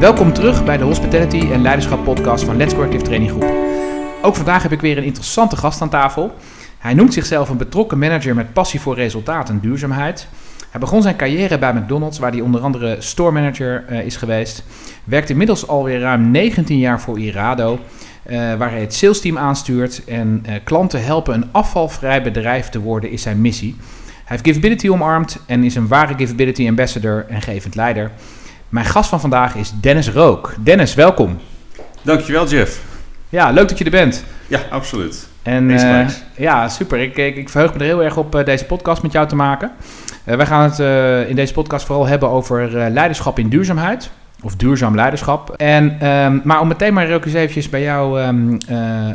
Welkom terug bij de Hospitality en Leiderschap podcast van Let's Corrective Training Groep. Ook vandaag heb ik weer een interessante gast aan tafel. Hij noemt zichzelf een betrokken manager met passie voor resultaat en duurzaamheid. Hij begon zijn carrière bij McDonald's, waar hij onder andere store manager uh, is geweest. Werkt inmiddels alweer ruim 19 jaar voor Irado, uh, waar hij het salesteam aanstuurt. En uh, klanten helpen een afvalvrij bedrijf te worden is zijn missie. Hij heeft Givability omarmd en is een ware Givability ambassador en gevend leider. Mijn gast van vandaag is Dennis Rook. Dennis, welkom. Dankjewel, Jeff. Ja, leuk dat je er bent. Ja, absoluut. En uh, ja, super. Ik, ik, ik, verheug me er heel erg op uh, deze podcast met jou te maken. Uh, wij gaan het in deze podcast vooral hebben over leiderschap in duurzaamheid. Of duurzaam leiderschap. En, um, maar om meteen maar ook eens eventjes bij jou um,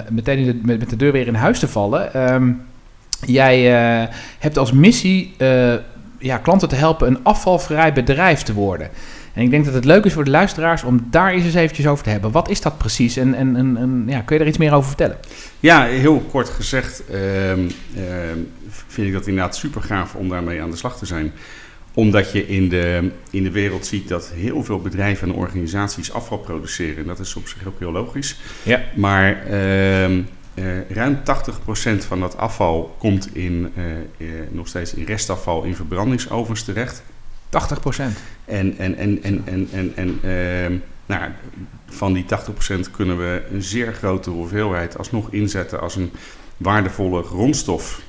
meteen de, met, met, de deur weer in huis te vallen. Um, jij hebt als missie ja, klanten te helpen een afvalvrij bedrijf te worden. En ik denk dat het leuk is voor de luisteraars om daar eens eens eventjes over te hebben. Wat is dat precies en, en, en, en ja, kun je er iets meer over vertellen? Ja, heel kort gezegd uh, uh, vind ik dat inderdaad super gaaf om daarmee aan de slag te zijn. Omdat je in de, in de wereld ziet dat heel veel bedrijven en organisaties afval produceren. En dat is op zich ook heel logisch. Ja. Maar uh, ruim 80% van dat afval komt in, nog steeds in restafval in verbrandingsovens terecht. 80 procent. En, en, en, en, en, en, en uh, nou, van die 80% kunnen we een zeer grote hoeveelheid alsnog inzetten als een waardevolle grondstof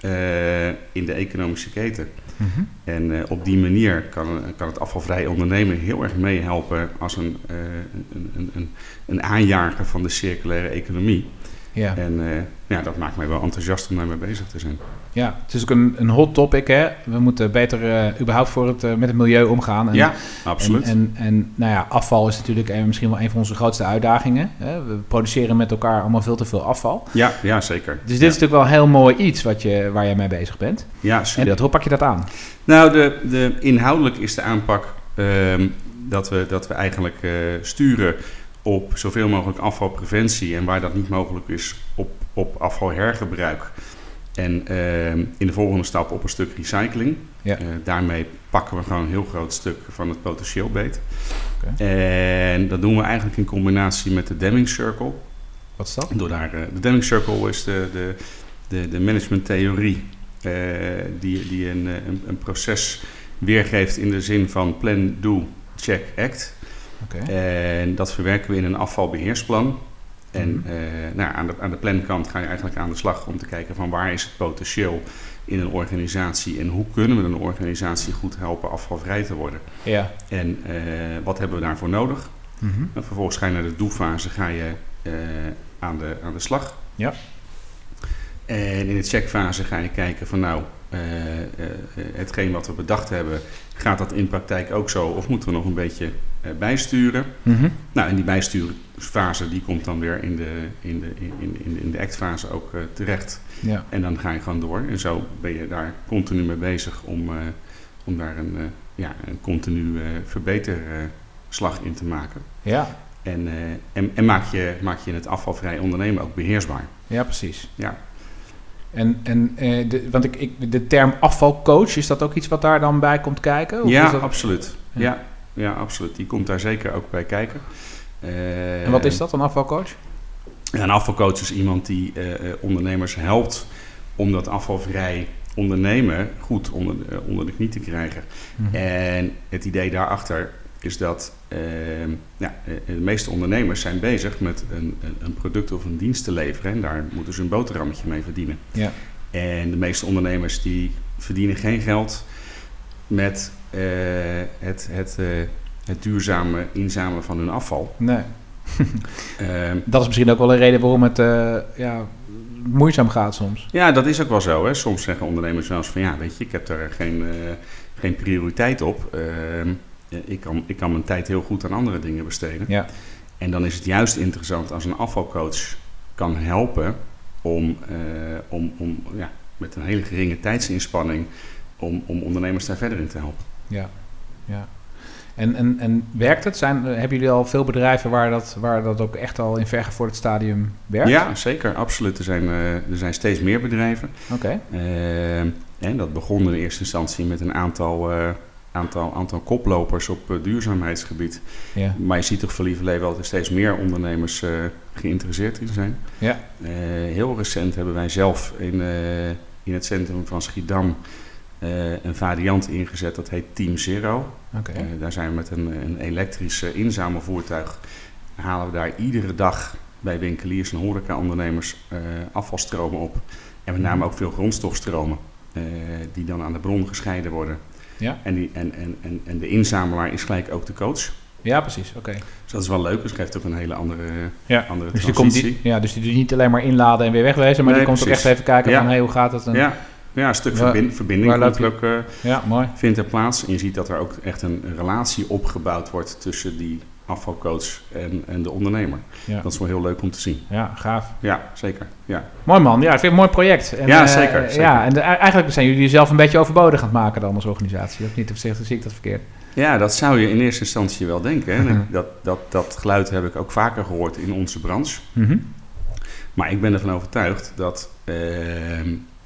uh, in de economische keten. Mm -hmm. En uh, op die manier kan, kan het afvalvrij ondernemen heel erg meehelpen als een, een, een, een, een aanjager van de circulaire economie. Ja. En ja, dat maakt mij wel enthousiast om daarmee bezig te zijn. Ja, het is ook een, een hot topic. Hè? We moeten beter uh, überhaupt voor het, uh, met het milieu omgaan. En, ja, absoluut. En, en, en nou ja, afval is natuurlijk een, misschien wel een van onze grootste uitdagingen. Hè? We produceren met elkaar allemaal veel te veel afval. Ja, ja zeker. Dus dit ja. is natuurlijk wel heel mooi iets wat je, waar jij mee bezig bent. Ja, zeker. En dat, hoe pak je dat aan? Nou, de, de, inhoudelijk is de aanpak uh, dat, we, dat we eigenlijk sturen op zoveel mogelijk afvalpreventie. En waar dat niet mogelijk is, op, op afvalhergebruik. En uh, in de volgende stap op een stuk recycling. Ja. Uh, daarmee pakken we gewoon een heel groot stuk van het potentieel beet. Okay. En dat doen we eigenlijk in combinatie met de Deming Circle. Wat is dat? Door daar, uh, de Deming Circle is de, de, de, de managementtheorie die, die een, een, een, proces weergeeft in de zin van plan, do, check, act. Okay. En dat verwerken we in een afvalbeheersplan. En uh, nou, aan, de, aan de plankant ga je eigenlijk aan de slag om te kijken van waar is het potentieel in een organisatie en hoe kunnen we een organisatie goed helpen afvalvrij te worden. Ja. En uh, wat hebben we daarvoor nodig? Mm -hmm. en vervolgens ga je naar de doelfase ga je, uh, aan, de, aan de slag. Ja. En in de checkfase ga je kijken van nou, hetgeen wat we bedacht hebben, gaat dat in praktijk ook zo of moeten we nog een beetje bijsturen? Mm -hmm. Nou, en die bijstuurfase die komt dan weer in de, in de, in, in, in de actfase ook terecht. Ja. En dan ga je gewoon door. En zo ben je daar continu mee bezig om, om daar een, ja, een continu verbeterslag in te maken. Ja. En, en, en maak, je, maak je het afvalvrij ondernemen ook beheersbaar. Ja, precies. Ja. En, en de, want ik, ik, de term afvalcoach, is dat ook iets wat daar dan bij komt kijken? Of ja, is dat... absoluut. Ja. ja. Ja, absoluut. Die komt daar zeker ook bij kijken. Uh, en wat is dat, een afvalcoach? Een afvalcoach is iemand die uh, ondernemers helpt om dat afvalvrij ondernemen goed onder de, onder de knie te krijgen. Mhm. Mm -hmm. En het idee daarachter is dat uh, ja, de meeste ondernemers zijn bezig met een, een, product of een dienst te leveren. En daar moeten ze een boterhammetje mee verdienen. Ja. En de meeste ondernemers die verdienen geen geld met uh, het, het, uh, het duurzame inzamelen van hun afval. Nee. uh, dat is misschien ook wel een reden waarom het uh, ja, moeizaam gaat soms. Ja, dat is ook wel zo. Hè. Soms zeggen ondernemers wel eens van ja, weet je, ik heb daar geen, geen prioriteit op. Ehm, ik, kan, ik kan mijn tijd heel goed aan andere dingen besteden. Ja. En dan is het juist interessant als een afvalcoach kan helpen om, om, om ja, met een hele geringe tijdsinspanning om, om ondernemers daar verder in te helpen. Ja, ja. En, en, en werkt het? Zijn, hebben jullie al veel bedrijven waar dat, waar dat ook echt al in vergevorderd stadium werkt? Ja, zeker. Absoluut. Er zijn, uh, er zijn steeds meer bedrijven. Oké. Okay. Uh, en dat begon in eerste instantie met een aantal, aantal, aantal koplopers op uh, duurzaamheidsgebied. Ja. Maar je ziet toch voor Lieverlee wel dat er steeds meer ondernemers uh, geïnteresseerd in zijn. Ja. Uh, heel recent hebben wij zelf in, in het centrum van Schiedam een variant ingezet. Dat heet Team Zero. Okay. daar zijn we met een, een elektrisch inzamelvoertuig. Halen we daar iedere dag bij winkeliers en horecaondernemers afvalstromen op. En met name ook veel grondstofstromen. die dan aan de bron gescheiden worden. Ja. En, die, en, en, en, en de inzamelaar is gelijk ook de coach. Ja, precies. Oké. Okay. Dus dat is wel leuk. Dus geeft ook een hele andere, ja. andere dus die komt die, Ja, dus die doet niet alleen maar inladen en weer wegwezen, maar nee, die komt precies. ook echt even kijken ja. van hey, hoe gaat het? En ja. ja, een stuk waar, verbind, verbinding waar komt ook, uh, ja, mooi. vindt er plaats. En je ziet dat er ook echt een relatie opgebouwd wordt tussen die afvalcoach en, en de ondernemer. Ja. Dat is wel heel leuk om te zien. Ja, gaaf. Ja, zeker. Ja. Mooi man. Ja, ik vind het een mooi project. En, ja, uh, zeker. Ja, en de, eigenlijk zijn jullie jezelf een beetje overbodig aan het maken dan als organisatie. Of niet? Of zie ik dat verkeerd? Ja, dat zou je in eerste instantie wel denken. Hè? Uh-huh. Dat, dat, dat geluid heb ik ook vaker gehoord in onze branche. Uh-huh. Maar ik ben ervan overtuigd dat, uh,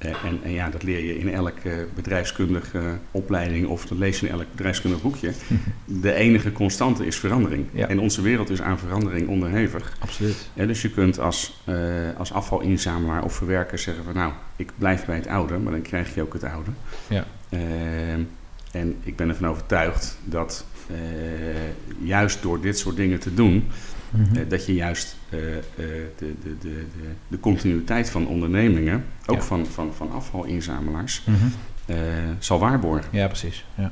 en, en, ja, dat leer je in elke bedrijfskundige opleiding of dat lees je in elk bedrijfskundig boekje. De enige constante is verandering. Ja. En onze wereld is aan verandering onderhevig. Absoluut. Ja, dus je kunt als, uh, als afvalinzamelaar of verwerker zeggen van nou, ik blijf bij het oude, maar dan krijg je ook het oude. Ja. Uh, en ik ben ervan overtuigd dat uh, juist door dit soort dingen te doen, Mhm. uh, dat je juist uh, de, de, de, de, de continuïteit van ondernemingen, ook Ja. van, van, van afvalinzamelaars, Mhm. zal waarborgen. Ja, precies. Ja.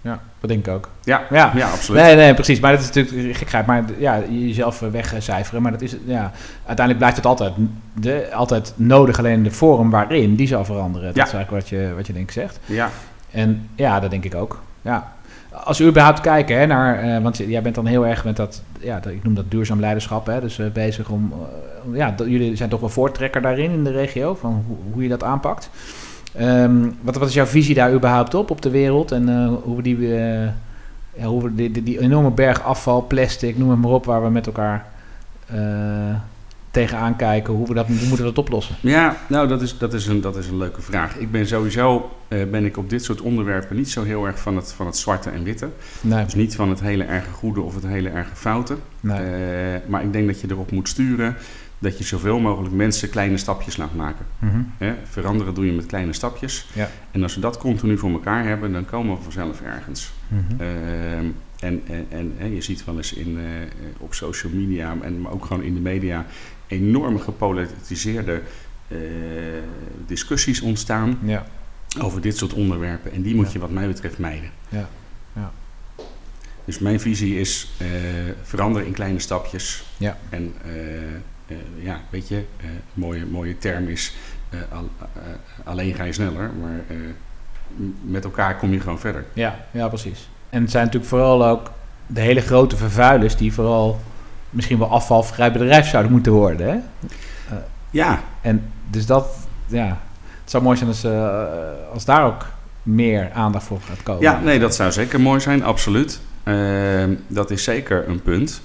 ja, dat denk ik ook. Ja, Ja. ja. absoluut. Nee, nee, precies. Maar dat is natuurlijk gekheid. Maar ja, jezelf wegcijferen. Maar dat is, ja, uiteindelijk blijft het altijd, de, altijd nodig. Alleen de vorm waarin, die zal veranderen. Dat Ja. is eigenlijk wat je, wat je denk ik zegt. Ja, En ja, dat denk ik ook. Ja. Als u überhaupt kijken hè, naar, eh, want jij bent dan heel erg met dat, ja, ik noem dat duurzaam leiderschap, hè, dus eh, bezig om, eh, ja, jullie zijn toch wel voortrekker daarin in de regio, van hoe, je dat aanpakt. Ehm, wat, wat is jouw visie daar überhaupt op, op de wereld en hoe we die, hoe die, die, die enorme berg afval, plastic, noem het maar op, waar we met elkaar tegenaan kijken, hoe, we dat, hoe moeten we dat oplossen? ja nou dat is, dat, is een, dat is een leuke vraag. Ik ben sowieso, eh, ben ik op dit soort onderwerpen niet zo heel erg van het, van het zwarte en witte. Nee, Dus niet van het hele erge goede of het hele erge foute. nee. Eh, maar ik denk dat je erop moet sturen dat je zoveel mogelijk mensen kleine stapjes laat maken. Mhm. Veranderen doe je met kleine stapjes. Ja. En als we dat continu voor elkaar hebben, dan komen we vanzelf ergens. Mhm. Ehm, en en, je ziet wel eens in, eh, op social media, en, maar ook gewoon in de media, enorm gepolitiseerde eh, discussies ontstaan ja. over dit soort onderwerpen. En die moet Ja. je wat mij betreft mijden. Ja. Ja. Dus mijn visie is eh veranderen in kleine stapjes. Ja. En eh, ja, weet je, een mooie, mooie term is al- alleen ga je sneller, maar met elkaar kom je gewoon verder. Ja, ja, precies. En het zijn natuurlijk vooral ook de hele grote vervuilers die vooral misschien wel afvalvrij bedrijf zouden moeten worden. Hè? Ja, En dus dat, ja, het zou mooi zijn als, eh, als daar ook meer aandacht voor gaat komen. ja, nee, dat zou zeker mooi zijn, absoluut. Ehm, dat is zeker een punt.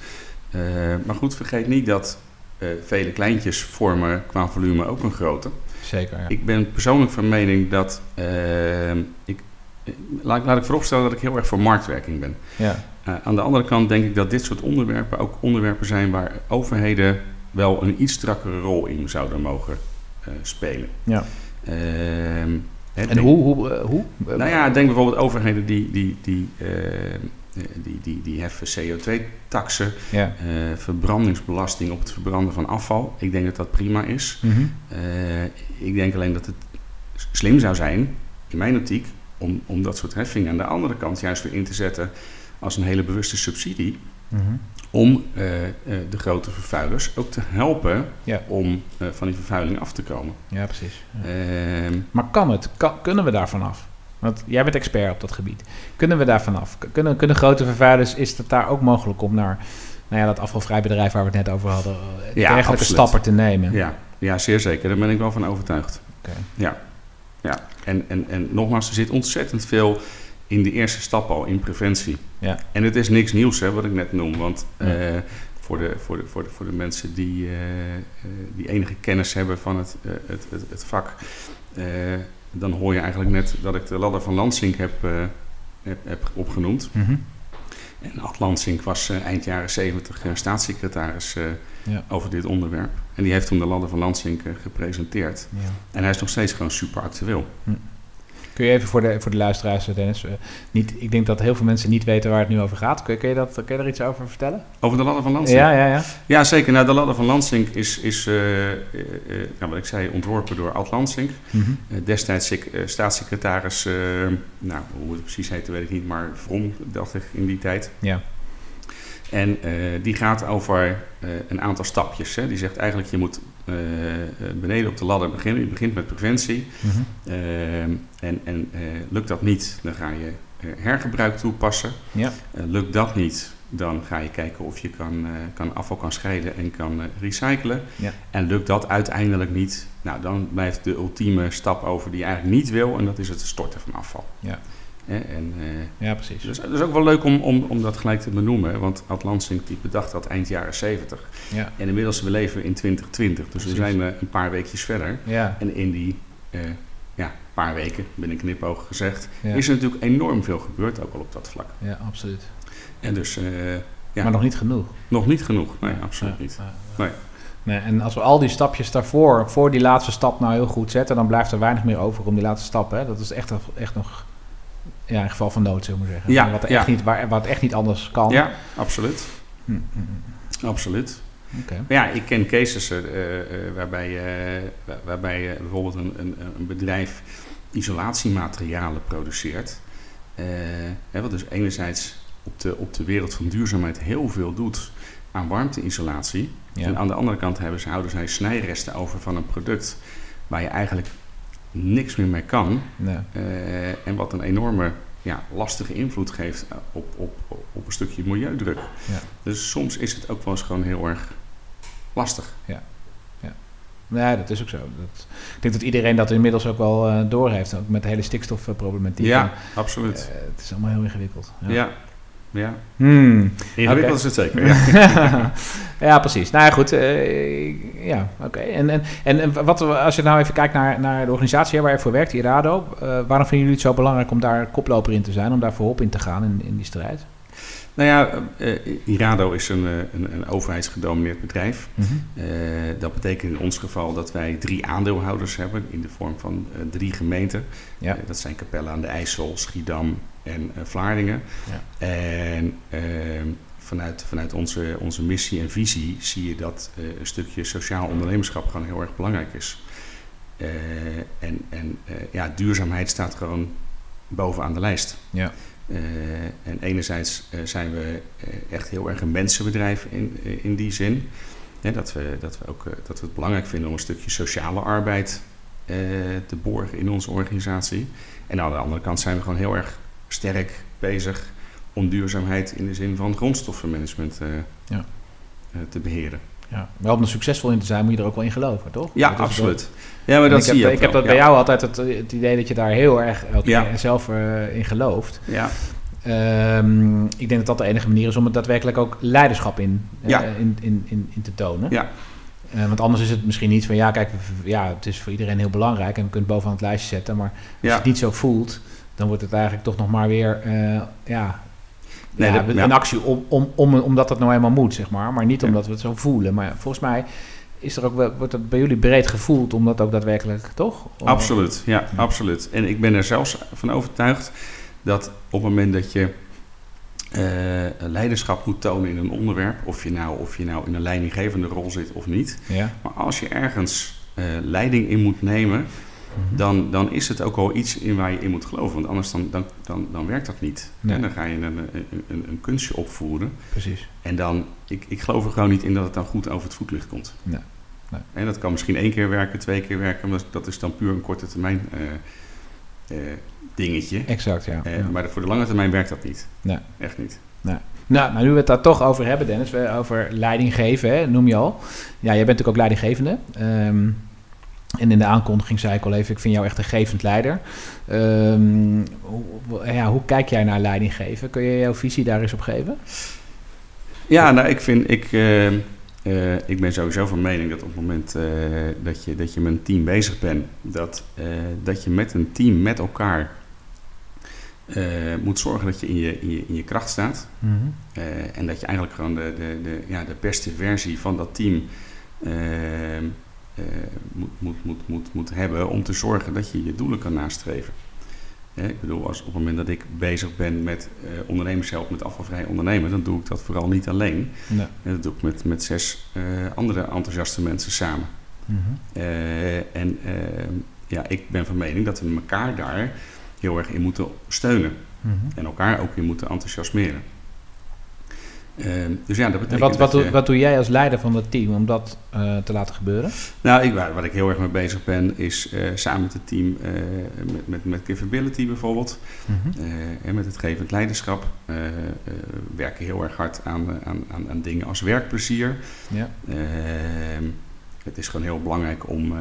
Eh, maar goed, vergeet niet dat eh, vele kleintjes vormen qua volume ook een grote. Zeker, ja. Ik ben persoonlijk van mening dat ehm, ik, laat, laat ik vooropstellen dat ik heel erg voor marktwerking ben. ja. Uh, aan de andere kant denk ik dat dit soort onderwerpen ook onderwerpen zijn waar overheden wel een iets strakkere rol in zouden mogen uh, spelen. Ja. Ehm, En denk- hoe? hoe, eh, hoe? Nou ja, denk bijvoorbeeld overheden die, die, die, uh, die, die, die heffen CO2-taxen, Ja. uh, verbrandingsbelasting op het verbranden van afval. Ik denk dat dat prima is. Mhm. Ik denk alleen dat het slim zou zijn, in mijn optiek, om, om dat soort heffingen aan de andere kant juist weer in te zetten als een hele bewuste subsidie. Mhm. Om uh, uh, de grote vervuilers ook te helpen Ja. om uh, van die vervuiling af te komen. Ja, precies. Ja. Ehm, Maar kan het? Kan, kunnen we daar vanaf? Want jij bent expert op dat gebied. Kunnen we daar vanaf? Kunnen, kunnen grote vervuilers, is het daar ook mogelijk om naar nou ja, dat afvalvrij bedrijf waar we het net over hadden, eh, Ja, dergelijke absoluut. stappen te nemen? ja, ja, zeer zeker. Daar ben ik wel van overtuigd. Ja, ja. En, en, en nogmaals, er zit ontzettend veel in de eerste stap al, in preventie. Ja. En het is niks nieuws, hè, wat ik net noem. Want Ja. eh, voor, de, voor, de, voor, de, voor de mensen die, eh, eh, die enige kennis hebben van het, het, het, het vak... dan hoor je eigenlijk net dat ik de ladder van Lansing heb, heb, heb opgenoemd. Mhm. En Ad Lansink was eind jaren 70 staatssecretaris Ja. over dit onderwerp. En die heeft toen de ladder van Lansink eh, gepresenteerd. Ja. En hij is nog steeds gewoon super actueel. Kun je even voor de, voor de luisteraars, eh, Dennis, eh, niet, ik denk dat heel veel mensen niet weten waar het nu over gaat. Kun je, kun je, dat, kun je daar iets over vertellen? Over de ladder van Lansink? Ja, ja, ja. Ja, zeker. Nou, de ladder van Lansink is, is nou, wat ik zei, ontworpen door Ad Lansink. Mhm. Destijds eh, staatssecretaris, nou, hoe het precies heette weet ik niet, maar Vrom, dacht ik in die tijd. Ja. En eh, die gaat over eh, een aantal stapjes. Hè. Die zegt eigenlijk, je moet eh, beneden op de ladder beginnen. Je begint met preventie. Mhm. En en lukt dat niet, dan ga je hergebruik toepassen. Ja. Lukt dat niet, dan ga je kijken of je kan, kan afval kan scheiden en kan recyclen. Ja. En lukt dat uiteindelijk niet, nou, dan blijft de ultieme stap over die je eigenlijk niet wil. En dat is het storten van afval. Ja. En, eh, ja, precies. dus dat is ook wel leuk om, om, om dat gelijk te benoemen. Want Ad Lansink die bedacht dat eind jaren 70. Ja. En inmiddels we leven in 2020. Dus we zijn eh, een paar weekjes verder. Ja. En in die eh, ja, paar weken, binnen knipoog gezegd, Ja. is er natuurlijk enorm veel gebeurd, ook al op dat vlak. ja, absoluut. En dus ja, Maar nog niet genoeg. nog niet genoeg. Nee, absoluut niet. Nee, en als we al die stapjes daarvoor, voor die laatste stap nou heel goed zetten, dan blijft er weinig meer over om die laatste stap. Hè? Dat is echt, echt nog ja, een geval van nood, zullen we maar zeggen. Ja, wat, echt niet, waar, wat echt niet anders kan. Ja, absoluut. Hm, hm, hm. absoluut. Ja, ik ken cases eh, eh, waarbij, wa- waarbij bijvoorbeeld een, een, een bedrijf isolatiematerialen produceert. Hè, wat dus enerzijds op de, op de wereld van duurzaamheid heel veel doet aan warmteisolatie. En aan de andere kant hebben ze, houden zij snijresten over van een product waar je eigenlijk niks meer mee kan. Nee. eh, en wat een enorme ja, lastige invloed geeft eh, op, op, op een stukje milieudruk. Ja. Dus soms is het ook wel eens gewoon heel erg lastig. Nee, dat is ook zo. Dat, ik denk dat iedereen dat inmiddels ook wel eh doorheeft, ook met de hele stikstofproblematiek. Ja, En, absoluut. het is allemaal heel ingewikkeld. ja. ja. Hmm. Ingewikkeld is het zeker. Ja. ja, precies. Nou ja, goed. eh, ja, oké. En, en, en en wat, als je nou even kijkt naar, naar de organisatie waar je voor werkt, Irado. eh waarom vinden jullie het zo belangrijk om daar koploper in te zijn, om daar voorop in te gaan in, in die strijd? nou ja, eh, Irado is een, een, een overheidsgedomineerd bedrijf. Eh, dat betekent in ons geval dat wij drie aandeelhouders hebben in de vorm van drie gemeenten. Ja. Dat zijn Capelle aan de IJssel, Schiedam en eh, Vlaardingen. Ja. En ehm, vanuit, vanuit onze, onze missie en visie zie je dat eh, een stukje sociaal ondernemerschap gewoon heel erg belangrijk is. Eh, en en ja, duurzaamheid staat gewoon bovenaan de lijst. Ja. En enerzijds zijn we echt heel erg een mensenbedrijf in, in die zin. Dat, we, dat, we ook, dat we het belangrijk vinden om een stukje sociale arbeid te borgen in onze organisatie. En aan de andere kant zijn we gewoon heel erg sterk bezig om duurzaamheid in de zin van grondstoffenmanagement eh, Ja. eh, te beheren. Ja. Maar om er succesvol in te zijn, moet je er ook wel in geloven, toch? Ja, Dat absoluut. Ja, maar En dat ik zie heb, je ik heb dat bij jou altijd het, het idee dat je daar heel erg in- zelf eh, in gelooft. Ja, Ehm, ik denk dat dat de enige manier is om het daadwerkelijk ook leiderschap in, eh, in, in, in, in te tonen. Ja. Eh, want anders is het misschien niet van ja, kijk, ja, het is voor iedereen heel belangrijk en we kunnen het bovenaan het lijstje zetten. Maar als je het niet zo voelt, dan wordt het eigenlijk toch nog maar weer eh, ja, Nee, ja, dat- ja. een actie om, om, om, omdat het nou eenmaal moet, zeg maar. Maar niet omdat we het zo voelen. Maar volgens mij is er ook, wel- wordt het bij jullie breed gevoeld om dat ook daadwerkelijk, toch? Om- Absoluut, ja, absoluut. En ik ben er zelfs van overtuigd dat op het moment dat je eh, leiderschap moet tonen in een onderwerp, of je, nou, of je nou in een leidinggevende rol zit of niet, Ja. maar als je ergens eh, leiding in moet nemen. Dan, dan is het ook al iets in waar je in moet geloven. Want anders dan, dan, dan, dan werkt dat niet. Nee. En dan ga je een, een, een, een kunstje opvoeren. Precies. En dan, ik, ik geloof er gewoon niet in dat het dan goed over het voetlicht komt. Nee, nee. En dat kan misschien één keer werken, twee keer werken, maar dat is dan puur een korte termijn eh, eh, dingetje. Exact, ja. Eh, ja. Maar voor de lange termijn werkt dat niet. Nee. Echt niet. Nou, nou, nu we het daar toch over hebben, Dennis, over leiding geven, hè, noem je al. Ja, jij bent natuurlijk ook leidinggevende. Ehm, en in de aankondiging zei ik al even, ik vind jou echt een gevend leider. Ehm, hoe, hoe- ja, hoe kijk jij naar leiding geven? Kun je jouw visie daar eens op geven? Ja, nou, ik vind, ik, eh, eh, ik ben sowieso van mening dat op het moment eh, dat, je, dat je met een team bezig bent, dat, eh, dat je met een team, met elkaar, moet zorgen dat je in je, in je, in je kracht staat. Mhm. En dat je eigenlijk gewoon de, de, de, ja, de beste versie van dat team moet, moet, moet, moet, hebben om te zorgen dat je je doelen kan nastreven. ik bedoel, als op het moment dat ik bezig ben met helpen met afvalvrij ondernemen, dan doe ik dat vooral niet alleen. Nee. dat doe ik met, met zes andere enthousiaste mensen samen. Mhm. en ja, ik ben van mening dat we elkaar daar heel erg in moeten steunen. Mhm. En elkaar ook in moeten enthousiasmeren. Uh, dus ja, dat betekent en wat, wat, dat je, wat doe jij als leider van het team om dat uh, te laten gebeuren? Nou, ik, waar, waar, ik heel erg mee bezig ben, is uh, samen met het team, met, met, met Capability bijvoorbeeld, Mhm. en met het gevend leiderschap, werken heel erg hard aan, aan, aan, aan dingen als werkplezier. Ja. Ehm, het is gewoon heel belangrijk om,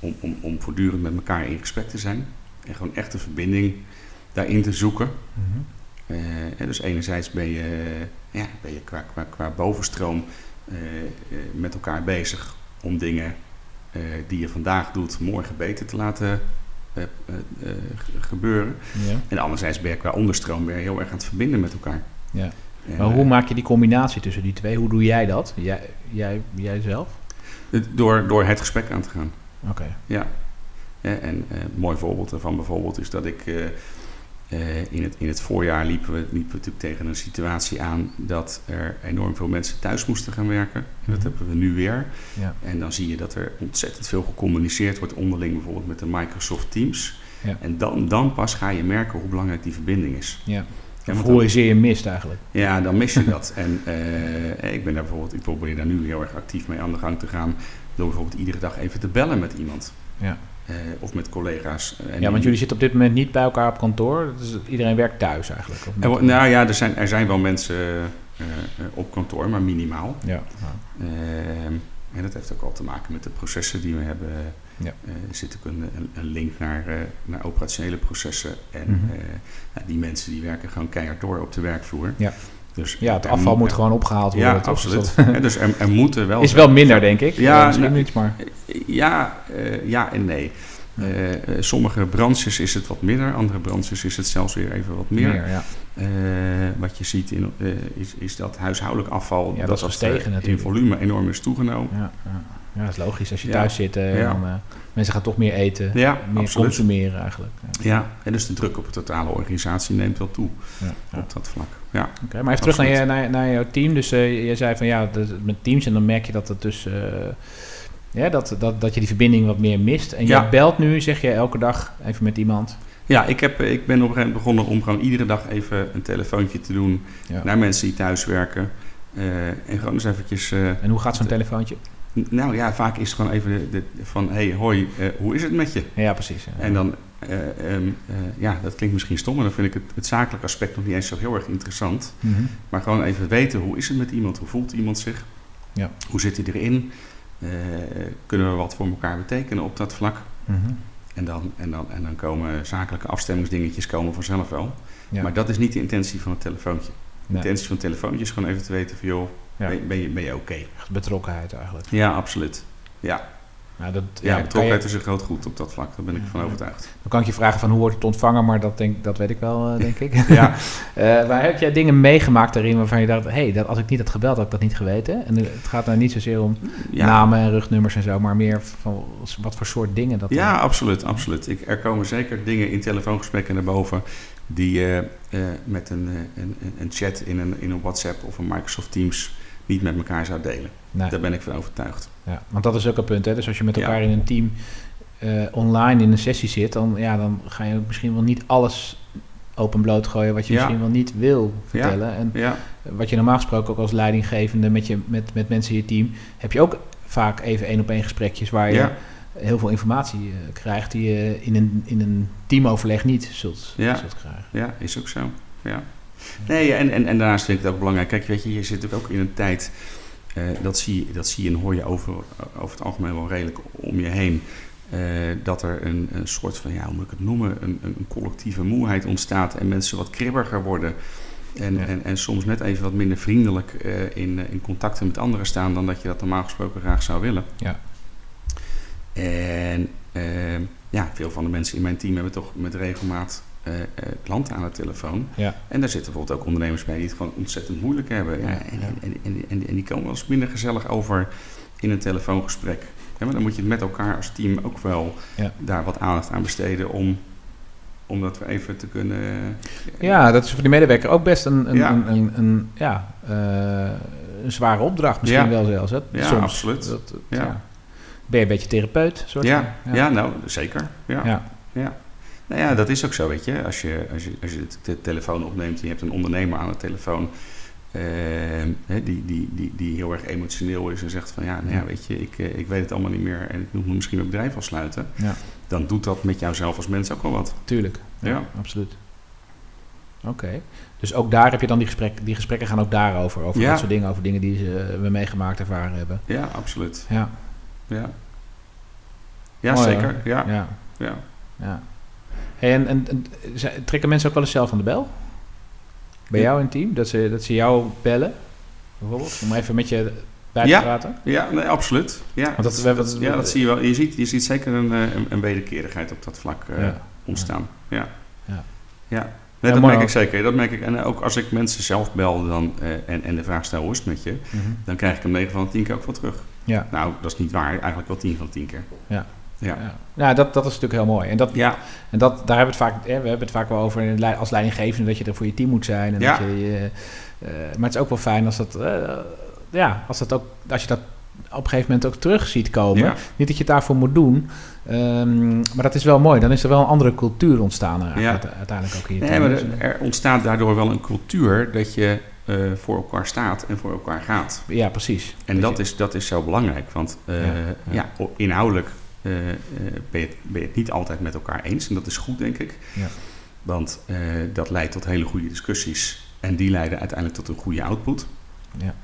om, om, om voortdurend met elkaar in gesprek te zijn. En gewoon echt een verbinding daarin te zoeken. Mhm. Uh, dus enerzijds ben je, ja, ben je qua, qua, qua bovenstroom uh, met elkaar bezig om dingen die je vandaag doet morgen beter te laten gebeuren. Ja. En anderzijds ben je qua onderstroom je heel erg aan het verbinden met elkaar. Ja. Maar hoe maak je die combinatie tussen die twee? Hoe doe jij dat? Jij, jij, jij zelf? Door, door het gesprek aan te gaan. Oké. Ja. ja. En een mooi voorbeeld daarvan bijvoorbeeld is dat ik in, het, in het voorjaar liepen we, liepen we natuurlijk tegen een situatie aan dat er enorm veel mensen thuis moesten gaan werken. En dat Mhm. hebben we nu weer. Ja. En dan zie je dat er ontzettend veel gecommuniceerd wordt onderling, bijvoorbeeld met de Microsoft Teams. Ja. En dan, dan pas ga je merken hoe belangrijk die verbinding is. Ja. Want hoe je zeer je mist eigenlijk. ja, dan mis je dat. En eh, ik ben daar bijvoorbeeld, ik probeer daar nu heel erg actief mee aan de gang te gaan. Door bijvoorbeeld iedere dag even te bellen met iemand. Ja. Eh, of met collega's. En Ja, want jullie zitten op dit moment niet bij elkaar op kantoor. Dus iedereen werkt thuis eigenlijk. Er, nou ja, er zijn, er zijn wel mensen eh, eh, op kantoor, maar minimaal. ja. Ehm, en dat heeft ook al te maken met de processen die we hebben. Ja. Er zit ook een, een, een link naar, naar operationele processen. En Mhm. nou, die mensen die werken gewoon keihard door op de werkvloer. Ja. Dus ja, het afval moet- moet gewoon opgehaald worden. Ja? Dus absoluut. dat dus er, er moeten wel... is wel minder, denk ik. Ja, Ja, misschien nou, niet, maar... Ja, eh, ja en nee. Eh, eh, sommige branches is het wat minder, andere branches is het zelfs weer even wat meer. ja. Eh, wat je ziet in, eh, is, is dat huishoudelijk afval Ja, dat is gestegen eh, in volume enorm is toegenomen. Ja, ja. dat is logisch. Als je thuis zit, eh, dan, eh, mensen gaan toch meer eten, meer absoluut. consumeren eigenlijk. Ja. Ja, en dus de druk op de totale organisatie neemt wel toe op dat vlak. Ja, Oké, maar even terug naar, je, naar, naar jouw team. Dus eh, je zei van ja, dat- met teams en dan merk je dat het dus... ja, dat, dat, dat je die verbinding wat meer mist. En Ja. je belt nu, zeg je, elke dag even met iemand. ja ik, heb, ik ben op een gegeven moment begonnen om gewoon iedere dag even een telefoontje te doen naar mensen die thuis werken. En gewoon eens eventjes... En hoe gaat zo'n telefoontje? Nou ja, vaak is het gewoon even de, de- van... hey, hoi, eh, hoe is het met je? Ja, precies. ja. En dan, eh, ehm, eh, ja, dat klinkt misschien stom, maar dan vind ik het, het zakelijke aspect nog niet eens zo heel erg interessant. Mhm. Maar gewoon even weten, hoe is het met iemand? Hoe voelt iemand zich? Ja. Hoe zit hij erin? Kunnen we wat voor elkaar betekenen op dat vlak? Mhm. En dan, en dan, en dan komen zakelijke afstemmingsdingetjes komen vanzelf wel. Ja. Maar dat is niet de intentie van het telefoontje. De Nee, intentie van het telefoontje is gewoon even te weten van, joh, Ja. ben, ben je, ben je oké? betrokkenheid eigenlijk. Ja, absoluut. Ja, Nou, dat, ja, je- betrokkenheid is een groot goed op dat vlak. Daar ben ik Ja. van overtuigd. Dan kan ik je vragen van hoe wordt het ontvangen, maar dat, denk, dat weet ik wel, eh, denk ik. Ja, Eh, maar heb jij dingen meegemaakt daarin waarvan je dacht, hé, hey, dat, als ik niet had gebeld, had ik dat niet geweten? En het gaat nou niet zozeer om ja. namen en rugnummers en zo, maar meer van wat voor soort dingen dat Ja, absoluut, absoluut. Ik, er komen zeker dingen in telefoongesprekken naar boven die je eh, met een, een, een- een chat in een, in een WhatsApp of een Microsoft Teams niet met elkaar zou delen. Nee, Daar ben ik van overtuigd. ja, want dat is ook een punt, hè? Dus als je met Ja. elkaar in een team eh, online in een sessie zit, dan, ja, dan ga je misschien wel niet alles open bloot gooien wat je Ja. misschien wel niet wil Ja. vertellen. En Ja, wat je normaal gesproken ook als leidinggevende met, je, met, met mensen in je team, heb je ook vaak even één op één gesprekjes waar je heel veel informatie eh, krijgt die je in een, in een teamoverleg niet zult, Ja. zult krijgen. ja, is ook zo. Ja. Nee, en, en, en daarnaast vind ik het ook belangrijk. Kijk, weet je, je zit ook in een tijd, eh, dat, zie, je- dat zie je en hoor je over, over het algemeen wel redelijk om je heen. eh, dat er een, een soort van, ja, hoe moet ik het noemen, een, een collectieve moeheid ontstaat en mensen wat kribbiger worden. En, Ja. en, en soms net even wat minder vriendelijk eh, in, in contacten met anderen staan dan dat je dat normaal gesproken graag zou willen. Ja. En ja, veel van de mensen in mijn team hebben toch met regelmaat klanten aan de telefoon. Ja. En daar zitten bijvoorbeeld ook ondernemers bij die het gewoon ontzettend moeilijk hebben. Ja, Ja, en, ja. En, en, en, die komen wel eens minder gezellig over in een telefoongesprek. Ja, maar dan moet je het met elkaar als team ook wel Ja. daar wat aandacht aan besteden om, om dat weer even te kunnen... Ja, dat is voor die medewerker ook best een, een, Ja. een, een, een- ja, eh, een zware opdracht misschien Ja. wel zelfs. Hè? Ja, Soms. absoluut. Dat, dat- Ja. ja. Ben je een beetje therapeut? Soort Ja, van? ja. nou, zeker. Ja. Ja. Nou ja, dat is ook zo, weet je. Als je, als je, als je de, telefoon opneemt en je hebt een ondernemer aan de telefoon... hè, die, die, die, die heel erg emotioneel is en zegt van... ja, nou ja, weet je, ik, eh, ik weet het allemaal niet meer... en ik moet misschien mijn bedrijf afsluiten... Ja. dan doet dat met jouzelf als mens ook wel wat. Tuurlijk. Ja, Ja. absoluut. Oké. Dus ook daar heb je dan die gesprekken, die gesprekken gaan ook daarover. Over Ja. dat soort dingen, over dingen die ze, eh, we meegemaakt ervaren hebben. Ja, absoluut. Ja, Ja, ja Mooi, zeker. ja. ja, ja. Hey, en, en, trekken mensen ook wel eens zelf aan de bel? Bij Ja. jou in het team? Dat ze, dat ze jou bellen? Bijvoorbeeld? Om even met je bij te Ja. praten? Ja, nee, absoluut. Ja, Want dat- dat, we hebben- dat- ja, dat zie je wel. Je ziet, je ziet zeker een, eh, een, een wederkerigheid op dat vlak eh, Ja. ontstaan. Ja. Ja. ja. Nee, dat merk ik zeker. Dat merk ik. En ook als ik mensen zelf bel dan, eh, en, en de vraag stel hoe is het met je, Mhm. dan krijg ik hem 9 van de 10 keer ook wel terug. Ja. Nou, dat is niet waar. Eigenlijk wel 10 van de 10 keer. Ja. Ja. Ja, ja dat, dat is natuurlijk heel mooi. En, dat, Ja, en dat, daar hebben we het vaak, hè, we hebben het vaak wel over als leidinggevende dat je er voor je team moet zijn. En Ja. dat je, je, eh, maar het is ook wel fijn als dat, eh, ja, als, dat ook, als je dat op een gegeven moment ook terug ziet komen. Ja. Niet dat je het daarvoor moet doen, ehm, maar dat is wel mooi. Dan is er wel een andere cultuur ontstaan eh, Ja. uite- uiteindelijk ook hier. Nee, maar er, er ontstaat daardoor wel een cultuur dat je eh, voor elkaar staat en voor elkaar gaat. Ja, precies. En dat is, dat is zo belangrijk, want eh, Ja, inhoudelijk eh, eh, ben, je het, ben je het niet altijd met elkaar eens. En dat is goed, denk ik. Ja. Want eh, dat leidt tot hele goede discussies. En die leiden uiteindelijk tot een goede output. Ja.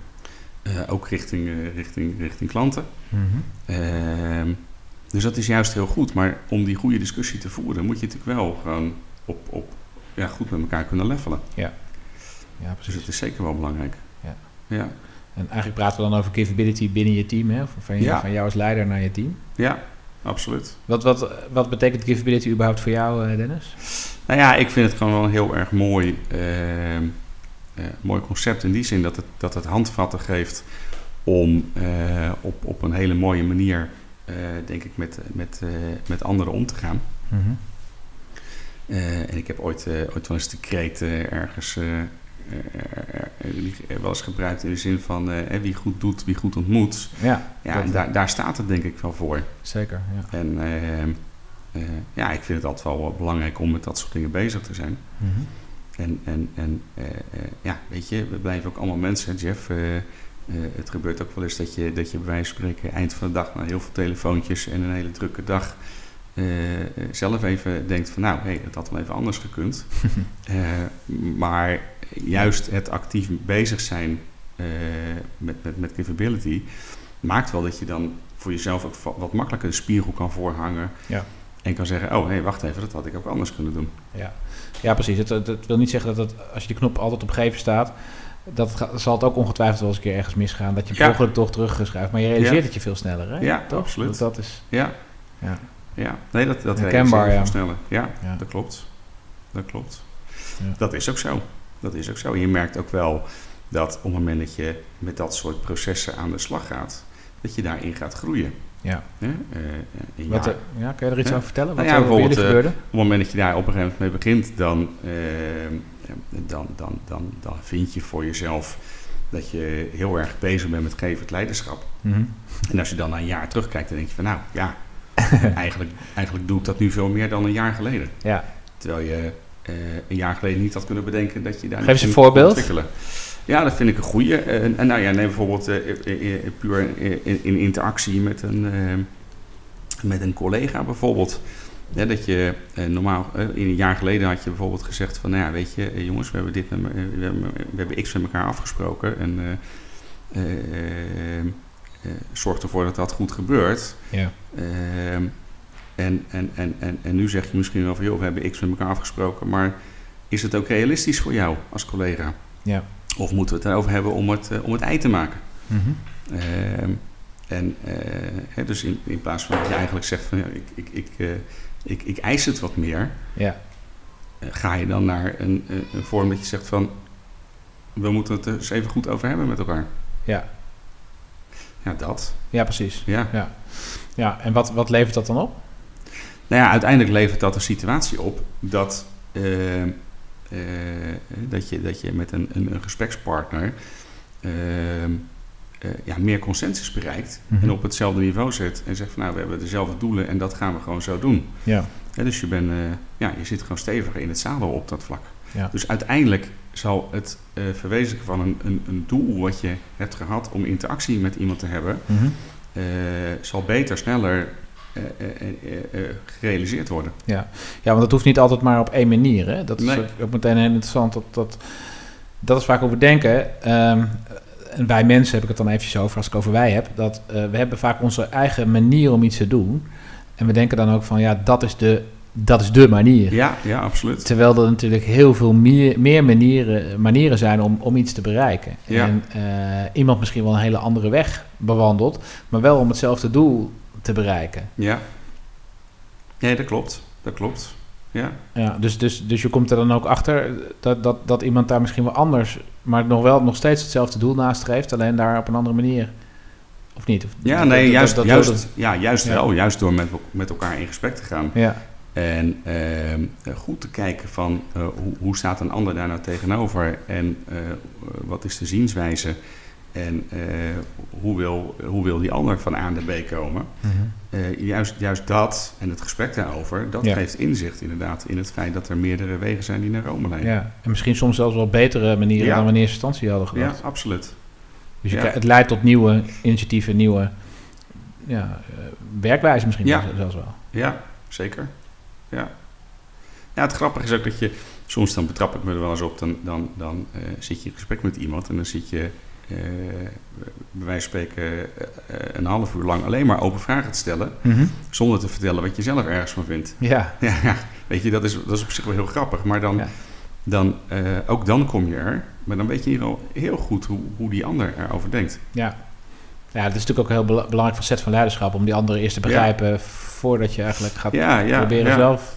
Eh, ook richting, eh, richting, richting klanten. Mhm. Ehm, dus dat is juist heel goed. Maar om die goede discussie te voeren, moet je natuurlijk wel gewoon op, op, ja, goed met elkaar kunnen levelen. Ja, Dus precies. dat is zeker wel belangrijk. Ja. Ja, En eigenlijk praten we dan over givability binnen je team, hè? Van, je, Ja. van jou als leider naar je team. ja absoluut. Wat, wat, wat betekent givability überhaupt voor jou, eh, Dennis? Nou ja, ik vind het gewoon wel een heel erg mooi, eh, eh, mooi concept in die zin dat het, dat het handvatten geeft om op, op een hele mooie manier, denk ik, met, met, met anderen om te gaan. Mhm. En ik heb ooit, ooit wel eens de kreet ergens eh, eh, eh, wel eens gebruikt in de zin van wie goed doet, wie goed ontmoet. Ja, Ja, dat- en daar, daar staat het denk ik wel voor. zeker. Ja. En eh, eh, ja, ik vind het altijd wel belangrijk om met dat soort dingen bezig te zijn. Mhm. En, en, en ja, weet je, we blijven ook allemaal mensen, Jeff. het gebeurt ook wel eens dat je, dat je bij wijze van spreken eind van de dag na heel veel telefoontjes en een hele drukke dag zelf even denkt van nou, hey, het had wel even anders gekund. Maar juist het actief bezig zijn eh, met, met, met capability maakt wel dat je dan voor jezelf ook wat makkelijker de spiegel kan voorhangen. Ja. En kan zeggen, oh hé, wacht even, dat had ik ook anders kunnen doen. Ja. ja, precies. Het, het, het wil niet zeggen dat het, als je die knop altijd op geven staat, dat zal het ook ongetwijfeld wel eens een keer ergens misgaan. Dat je per toch teruggeschuift. Maar je realiseert Ja. het je veel sneller, hè? Ja, Toch? absoluut. Dat, dat is... Ja, Ja. ja. nee, dat, dat Herkenbaar, realiseer je ja. veel sneller. Ja, Ja. dat klopt. Dat klopt. Ja. Dat is ook zo. Dat is ook zo. En je merkt ook wel dat op het moment dat je met dat soort processen aan de slag gaat, dat je daarin gaat groeien. Ja. Eh, een Wat, eh, ja, kun je er iets over vertellen? Wat Nou ja, er bijvoorbeeld, gebeurde? Op het moment dat je daar op een gegeven moment mee begint, dan, eh, dan, dan, dan, dan vind je voor jezelf dat je heel erg bezig bent met gevend leiderschap. Mhm. En als je dan na een jaar terugkijkt, dan denk je van nou ja, eigenlijk, eigenlijk doe ik dat nu veel meer dan een jaar geleden. Ja. Terwijl je eh, een jaar geleden niet had kunnen bedenken dat je daar Geef eens een voorbeeld. ontwikkelen. Ja, dat vind ik een goeie. En, en nou ja, neem bijvoorbeeld eh, eh, eh, puur in, in interactie met een, eh, met een collega bijvoorbeeld. Ja, dat je eh, normaal, eh, in een jaar geleden had je bijvoorbeeld gezegd van, nou ja, weet je, eh, jongens, we hebben dit, eh, we hebben, we hebben X met elkaar afgesproken en eh, eh, eh, eh, zorg ervoor dat dat goed gebeurt. Ja. En, en, en, en, en nu zeg je misschien wel van, joh, we hebben X met elkaar afgesproken, maar is het ook realistisch voor jou als collega? Ja. Of moeten we het erover hebben om het, eh, om het ei te maken? Mhm. Ehm, en eh, hè, dus in, in plaats van dat je eigenlijk zegt van, ja, ik, ik, ik, eh, ik, ik eis het wat meer, Ja. ga je dan naar een, een, een vorm dat je zegt van... we moeten het er eens even goed over hebben met elkaar. Ja. Ja, dat. Ja, precies. Ja. Ja, ja. en wat, wat levert dat dan op? Nou ja, uiteindelijk levert dat een situatie op dat, eh, eh, dat, je, dat je met een, een, een gesprekspartner eh, ja, meer consensus bereikt Mhm. en op hetzelfde niveau zit en zegt van nou, we hebben dezelfde doelen en dat gaan we gewoon zo doen. Ja. Dus je, bent, ja, je zit gewoon steviger in het zadel op dat vlak. Ja. Dus uiteindelijk zal het verwezenlijken van een, een, een doel wat je hebt gehad om interactie met iemand te hebben, Mhm. zal beter, sneller gerealiseerd worden. Ja. ja, want dat hoeft niet altijd maar op één manier. Hè? Dat is Nee. ook, meteen heel interessant. Dat, dat, dat is waar ik over denken. Ehm, en wij mensen heb ik het dan eventjes over, als ik over wij heb. Dat eh, we hebben vaak onze eigen manier om iets te doen. En we denken dan ook van, ja, dat is de, dat is de manier. Ja, ja, absoluut. Terwijl er natuurlijk heel veel meer, meer manieren, manieren zijn om, om iets te bereiken. Ja. En eh, iemand misschien wel een hele andere weg bewandelt, maar wel om hetzelfde doel te bereiken. Ja. Nee, dat klopt. Dat klopt. Ja. Ja, dus, dus, dus je komt er dan ook achter dat, dat, dat iemand daar misschien wel anders, maar nog wel nog steeds hetzelfde doel nastreeft, alleen daar op een andere manier. Of niet? Of, Ja, dat- nee, dat- juist, dat- juist, ja, juist Ja. wel. Juist door met, met elkaar in gesprek te gaan. ja, En ehm, eh, goed te kijken van eh, hoe, hoe staat een ander daar nou tegenover en eh, wat is de zienswijze en eh, hoe, wil, hoe wil die ander van A naar B komen. Mhm. Eh, juist, juist dat en het gesprek daarover, dat Ja. geeft inzicht inderdaad in het feit dat er meerdere wegen zijn die naar Rome leiden. ja. En misschien soms zelfs wel betere manieren Ja. dan we in eerste instantie hadden Ja, gedacht. absoluut. Dus je Ja. krijgt- het leidt tot nieuwe initiatieven, nieuwe ja, eh, werkwijzen misschien Ja. zelfs wel. Ja, zeker. Ja. ja, het grappige is ook dat je... Soms dan betrap ik me er wel eens op. Dan, dan, dan zit je in gesprek met iemand en dan zit je... eh, bij wijze van spreken eh, eh, een half uur lang alleen maar open vragen te stellen... zonder te vertellen wat je zelf ergens van vindt. Ja, Ja, ja, weet je, dat is, dat is op zich wel heel grappig. Maar dan, Ja. dan eh, ook dan kom je er. Maar dan weet je ieder geval heel goed hoe, hoe die ander erover denkt. ja. Ja, het is natuurlijk ook een heel bela- belangrijk facet van leiderschap om die anderen eerst te Ja. begrijpen voordat je eigenlijk gaat Ja, proberen zelf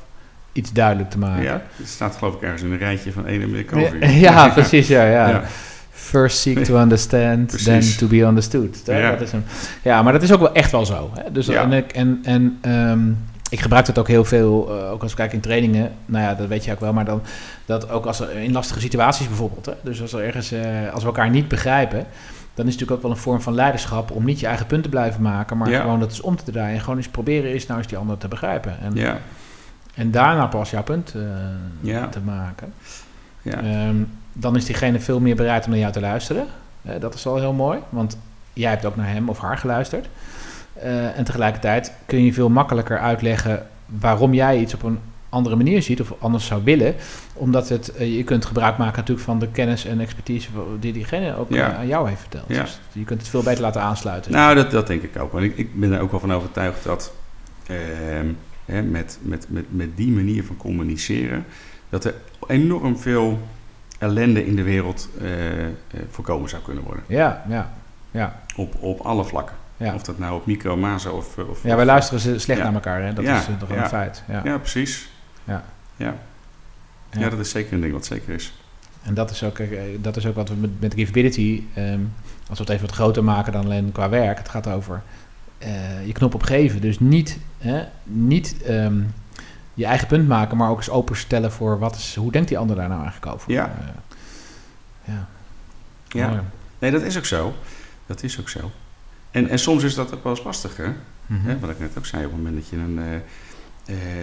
iets duidelijk te maken. Ja, het staat geloof ik ergens in een rijtje van ene meneer Covey. Ja, precies, ja, ja. First seek to understand, then to be understood. Dat, Ja. dat is een, ja, maar dat is ook wel echt wel zo. Hè? Dus, Ja. En, ik, en, en ehm, ik gebruik het ook heel veel, eh, ook als we kijken in trainingen. Nou ja, dat weet je ook wel, maar dan dat ook als er in lastige situaties bijvoorbeeld. Hè? Dus als, er ergens, eh, als we elkaar niet begrijpen, dan is het natuurlijk ook wel een vorm van leiderschap om niet je eigen punt te blijven maken, maar Ja. gewoon dat eens om te draaien. En gewoon eens proberen eens nou eens die ander te begrijpen. En, Ja, en daarna pas jouw punt eh, te maken. ja. Ehm, dan is diegene veel meer bereid om naar jou te luisteren. Eh, dat is al heel mooi, want jij hebt ook naar hem of haar geluisterd. Eh, en tegelijkertijd kun je veel makkelijker uitleggen waarom jij iets op een andere manier ziet of anders zou willen. Omdat het, eh, je kunt gebruik maken natuurlijk van de kennis en expertise die diegene ook Ja. aan jou heeft verteld. Ja. Dus je kunt het veel beter laten aansluiten. Nou, dat, dat denk ik ook. Want ik, ik ben er ook wel van overtuigd dat ehm, hè, met, met, met, met die manier van communiceren, dat er enorm veel ellende in de wereld eh, eh, voorkomen zou kunnen worden. Ja, ja, ja. Op, op alle vlakken. Ja. Of dat nou op micro, mazo of... of ja, wij luisteren ze slecht Ja. naar elkaar, hè? dat Ja, is eh, toch een feit. Ja. Ja, precies. Ja. Ja. Ja. Dat is zeker een ding wat zeker is. En dat is ook, dat is ook wat we met, met Givability, ehm, als we het even wat groter maken dan alleen qua werk, het gaat over je knop opgeven. Dus niet, hè, niet ehm, je eigen punt maken, maar ook eens openstellen voor wat is, hoe denkt die ander daar nou eigenlijk over. Ja. Eh, ja. Ja. Mooi. Nee, dat is ook zo. Dat is ook zo. En, en soms is dat ook wel eens lastig, hè? Mhm. Wat ik net ook zei, op het moment dat je, een, eh,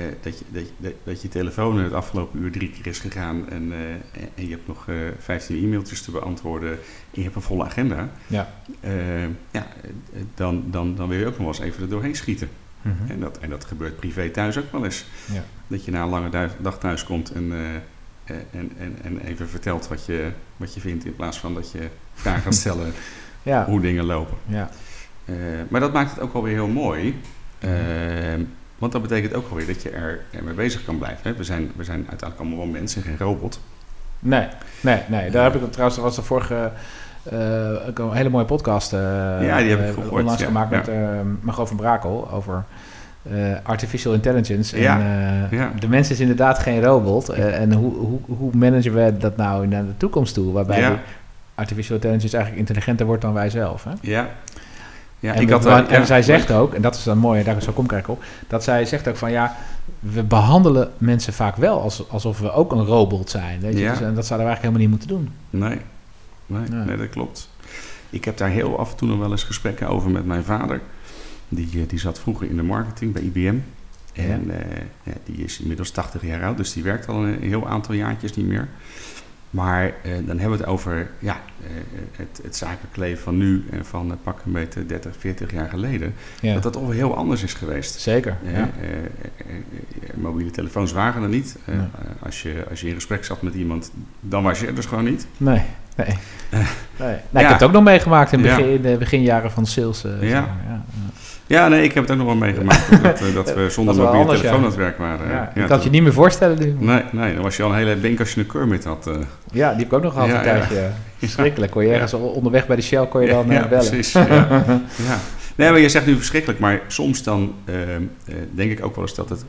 eh, dat, je, dat, je, dat, je telefoon het afgelopen uur drie keer is gegaan en, en- je hebt nog eh 15 e-mailtjes te beantwoorden en je hebt een volle agenda, Ja. ja, dan, dan, dan wil je ook nog wel eens even er doorheen schieten. Mhm. En, dat, en dat gebeurt privé thuis ook wel eens. Ja. Dat je na een lange dag thuis komt en, eh, eh, en, en, en even vertelt wat je, wat je vindt in plaats van dat je vragen gaat stellen Ja. hoe dingen lopen. Ja. Eh, maar dat maakt het ook alweer heel mooi. Eh, want dat betekent ook alweer dat je er, er mee bezig kan blijven. Hè? We, zijn, we zijn uiteindelijk allemaal wel mensen, geen robot. Nee, nee, nee. Daar heb ik het trouwens, er was de vorige een hele mooie podcast eh, Ja, die heb ik eh, gehoord, onlangs ja, gemaakt met eh Margot van Brakel over eh, artificial intelligence. En, eh, ja. De mens is inderdaad geen robot. Eh, en hoe, hoe, hoe managen we dat nou naar de toekomst toe? Waarbij Ja. artificial intelligence eigenlijk intelligenter wordt dan wij zelf. Hè? Ja. Ja, en, ik had, eh, en ja, zij zegt ook, en dat is dan mooi, en daar zo kom ik op, dat zij zegt ook van ja, we behandelen mensen vaak wel als, alsof we ook een robot zijn. Weet je? Dus, en dat zouden we eigenlijk helemaal niet moeten doen. Nee, nee, Nee. nee, dat klopt. Ik heb daar heel af en toe nog wel eens gesprekken over met mijn vader. Die, eh, die zat vroeger in de marketing bij IBM. En eh, ja, die is inmiddels 80 jaar oud, dus die werkt al een heel aantal jaartjes niet meer. Maar eh, dan hebben we het over ja, het, het zakelijk leven van nu en van uh, pak een beetje 30, 40 jaar geleden. Ja. Dat dat toch wel heel anders is geweest. Zeker. Ja. mobiele telefoons waren er niet. Nee. als, je, als je in gesprek zat met iemand, dan was je er dus gewoon niet. Nee, nee. nee. Nou, ja. Ik heb het ook nog meegemaakt in, begin, in de beginjaren van sales. eh, Ja. ja. Ja, nee, ik heb het ook nog wel meegemaakt. dat, eh, dat we zonder Dat wel mobiele telefoon ja. aan het werk waren. Ja, Ja, ik kan het je niet meer voorstellen nu. Nee, nee, dan was je al een hele... Denk als je een Kermit had. eh. Ja, die heb ik ook nog gehad Ja, een ja. tijdje. Verschrikkelijk. Kon je ergens onderweg bij de Shell kon je dan ja, bellen. precies. Ja. ja. Nee, maar je zegt nu verschrikkelijk. Maar soms dan eh, eh, denk ik ook wel eens dat het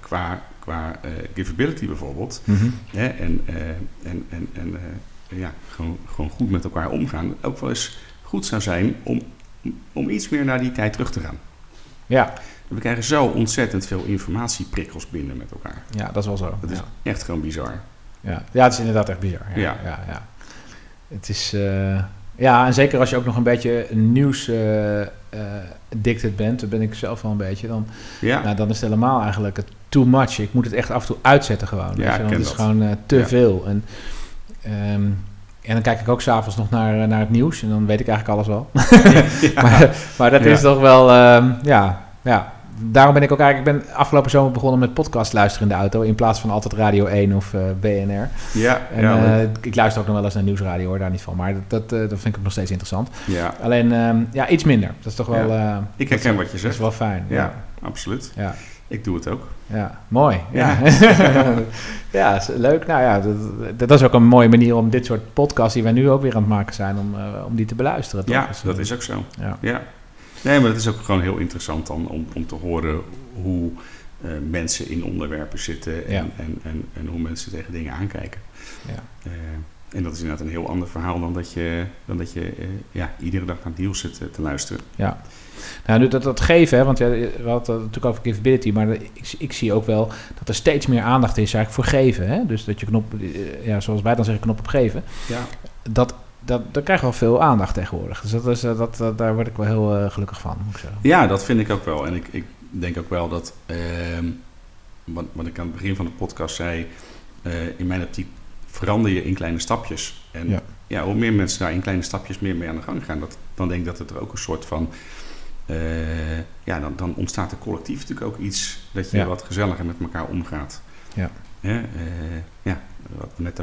qua, qua eh givability bijvoorbeeld... Mhm. Hè, en eh, en, en, en eh, ja, gewoon, gewoon goed met elkaar omgaan... ook wel eens goed zou zijn om, om iets meer naar die tijd terug te gaan. Ja, We krijgen zo ontzettend veel informatieprikkels binnen met elkaar. ja, dat is wel zo. Dat is ja. echt gewoon bizar. Ja. ja, het is inderdaad echt bizar. Ja, ja. Ja. ja, Het is... eh, ja, en zeker als je ook nog een beetje nieuws eh, addicted bent, dat ben ik zelf wel een beetje, dan, Ja, nou, dan is het helemaal eigenlijk het too much. Ik moet het echt af en toe uitzetten gewoon. Ja, ik want het is dat. gewoon te veel. En, ehm, en dan kijk ik ook s'avonds nog naar, eh, naar het nieuws en dan weet ik eigenlijk alles wel. ja. maar, maar dat Ja. is toch wel, ehm, ja, ja. Daarom ben ik ook eigenlijk, ik ben afgelopen zomer begonnen met podcast luisteren in de auto, in plaats van altijd Radio 1 of eh, BNR. ja, En ja, eh, ik luister ook nog wel eens naar nieuwsradio, hoor, daar niet van. Maar dat, dat, dat vind ik nog steeds interessant. ja, Alleen, ehm, ja, iets minder. Dat is toch wel... ik dat herken wat je Dat zegt. is wel fijn. Ja, Ja, absoluut. ja, Ik doe het ook. ja. mooi. Ja, Ja. ja. is leuk. Nou ja, dat, dat is ook een mooie manier om dit soort podcasts die wij nu ook weer aan het maken zijn, om, eh, om die te beluisteren. toch? Ja, Dus, dat eh, is ook zo. Ja. Ja. Nee, maar het is ook gewoon heel interessant dan om, om te horen hoe eh, mensen in onderwerpen zitten en, Ja. en, en, en hoe mensen tegen dingen aankijken. Ja. En dat is inderdaad een heel ander verhaal dan dat je, dan dat je ja, iedere dag naar het nieuws zit te luisteren. Ja. Nou, nu dat, dat geven, hè, want ja, we hadden het natuurlijk over givability, maar ik, ik zie ook wel dat er steeds meer aandacht is eigenlijk voor geven. Hè? Dus dat je knop, eh, ja, zoals wij dan zeggen, knop op geven. Ja. Dat, dat, dat krijgt wel veel aandacht tegenwoordig. Dus dat is, eh, dat, dat, daar word ik wel heel eh, gelukkig van, moet ik zeggen. Ja, dat vind ik ook wel. En ik, ik denk ook wel dat, ehm, wat, wat ik aan het begin van de podcast zei, in mijn optiek verander je in kleine stapjes. En Ja. ja. hoe meer mensen daar in kleine stapjes meer mee aan de gang gaan, dat, dan denk ik dat het er ook een soort van, eh, ja, dan, dan ontstaat er collectief natuurlijk ook iets dat je Ja. wat gezelliger met elkaar omgaat. Ja. Eh, ja, wat we net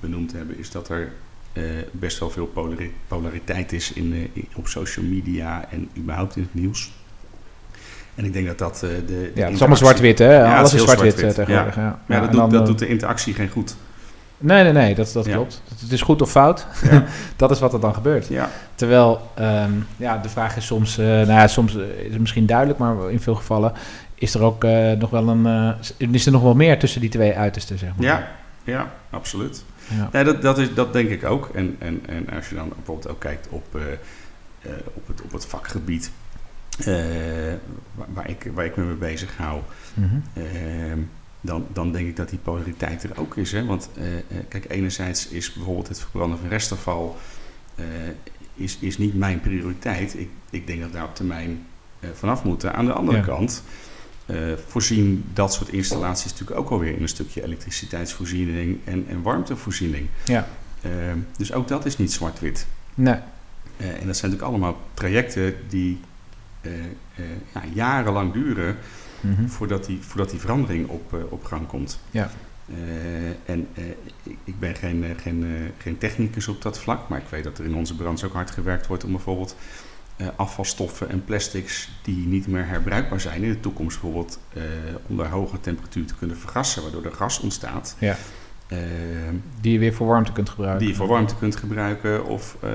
benoemd hebben, is dat er eh, best wel veel polari- polariteit is in, in- op social media en überhaupt in het nieuws. En ik denk dat dat de, de Ja, het is allemaal zwart-wit, hè? Alles is zwart-wit eh, tegenwoordig. Ja. Ja, Ja, dat, doet, dan, dat doet de interactie geen goed. Nee, nee, nee, dat, dat Ja. klopt. Het, is goed of fout. Ja. dat is wat er dan gebeurt. Ja, Terwijl, ehm, ja, de vraag is soms, eh, nou ja, soms eh, is het misschien duidelijk, maar in veel gevallen is er ook eh, nog wel een, is er nog wel meer tussen die twee uitersten, zeg maar. ja, ja absoluut. Ja. Nee, dat, dat, is, dat denk ik ook. En, en, en als je dan bijvoorbeeld ook kijkt op, op, het, op het vakgebied waar, waar ik, waar ik me mee bezig hou, Mhm. Ehm, dan, dan denk ik dat die polariteit er ook is. Hè? Want eh, eh, kijk, enerzijds is bijvoorbeeld het verbranden van restafval eh, is, is niet mijn prioriteit. Ik, ik denk dat we daar op termijn eh, vanaf moeten. Aan de andere Ja. kant voorzien dat soort installaties natuurlijk ook alweer in een stukje elektriciteitsvoorziening en, en warmtevoorziening. Ja. Ehm, dus ook dat is niet zwart-wit. Nee. En dat zijn natuurlijk allemaal trajecten die ja, jarenlang duren Mhm. voordat die, voordat die verandering op, eh, op gang komt. Ja. Eh, en eh, ik, ben geen, geen, geen technicus op dat vlak, maar ik weet dat er in onze branche ook hard gewerkt wordt om bijvoorbeeld afvalstoffen en plastics die niet meer herbruikbaar zijn in de toekomst bijvoorbeeld onder hoge temperatuur te kunnen vergassen, waardoor er gas ontstaat. Ja. Eh, Die je weer voor warmte kunt gebruiken. Die je voor warmte kunt gebruiken of, uh,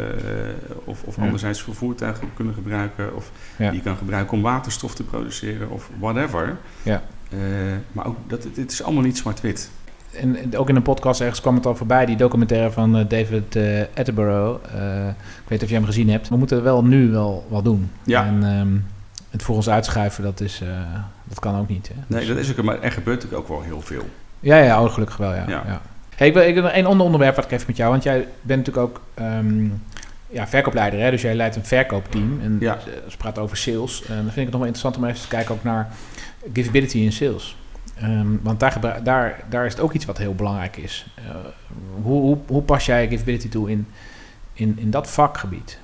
of, of Ja. anderzijds voor voertuigen kunnen gebruiken. Of Ja. die je kan gebruiken om waterstof te produceren of whatever. Ja. Eh, maar ook, dat, het is allemaal niet zwart-wit. En en ook in een podcast ergens kwam het al voorbij, die documentaire van eh, David eh, Attenborough. Eh, ik weet niet of je hem gezien hebt. We moeten wel nu wel wat doen. Ja. En ehm, het voor ons uitschuiven, dat, is, eh, dat kan ook niet. Hè? Nee, Dus- dat is ook, maar er gebeurt natuurlijk ook wel heel veel. Ja, ja, oh, gelukkig wel, ja. Ja. ja. Hey, ik wil ik wil nog één ander onderwerp wat ik even met jou, want jij bent natuurlijk ook ehm, ja, verkoopleider, hè? dus jij leidt een verkoopteam. En Ja. als we praten over sales, en dan vind ik het nog wel interessant om even te kijken ook naar givability in sales. Ehm, want daar, daar, daar is het ook iets wat heel belangrijk is. Eh, hoe, hoe, hoe pas jij givability toe in, in, in dat vakgebied?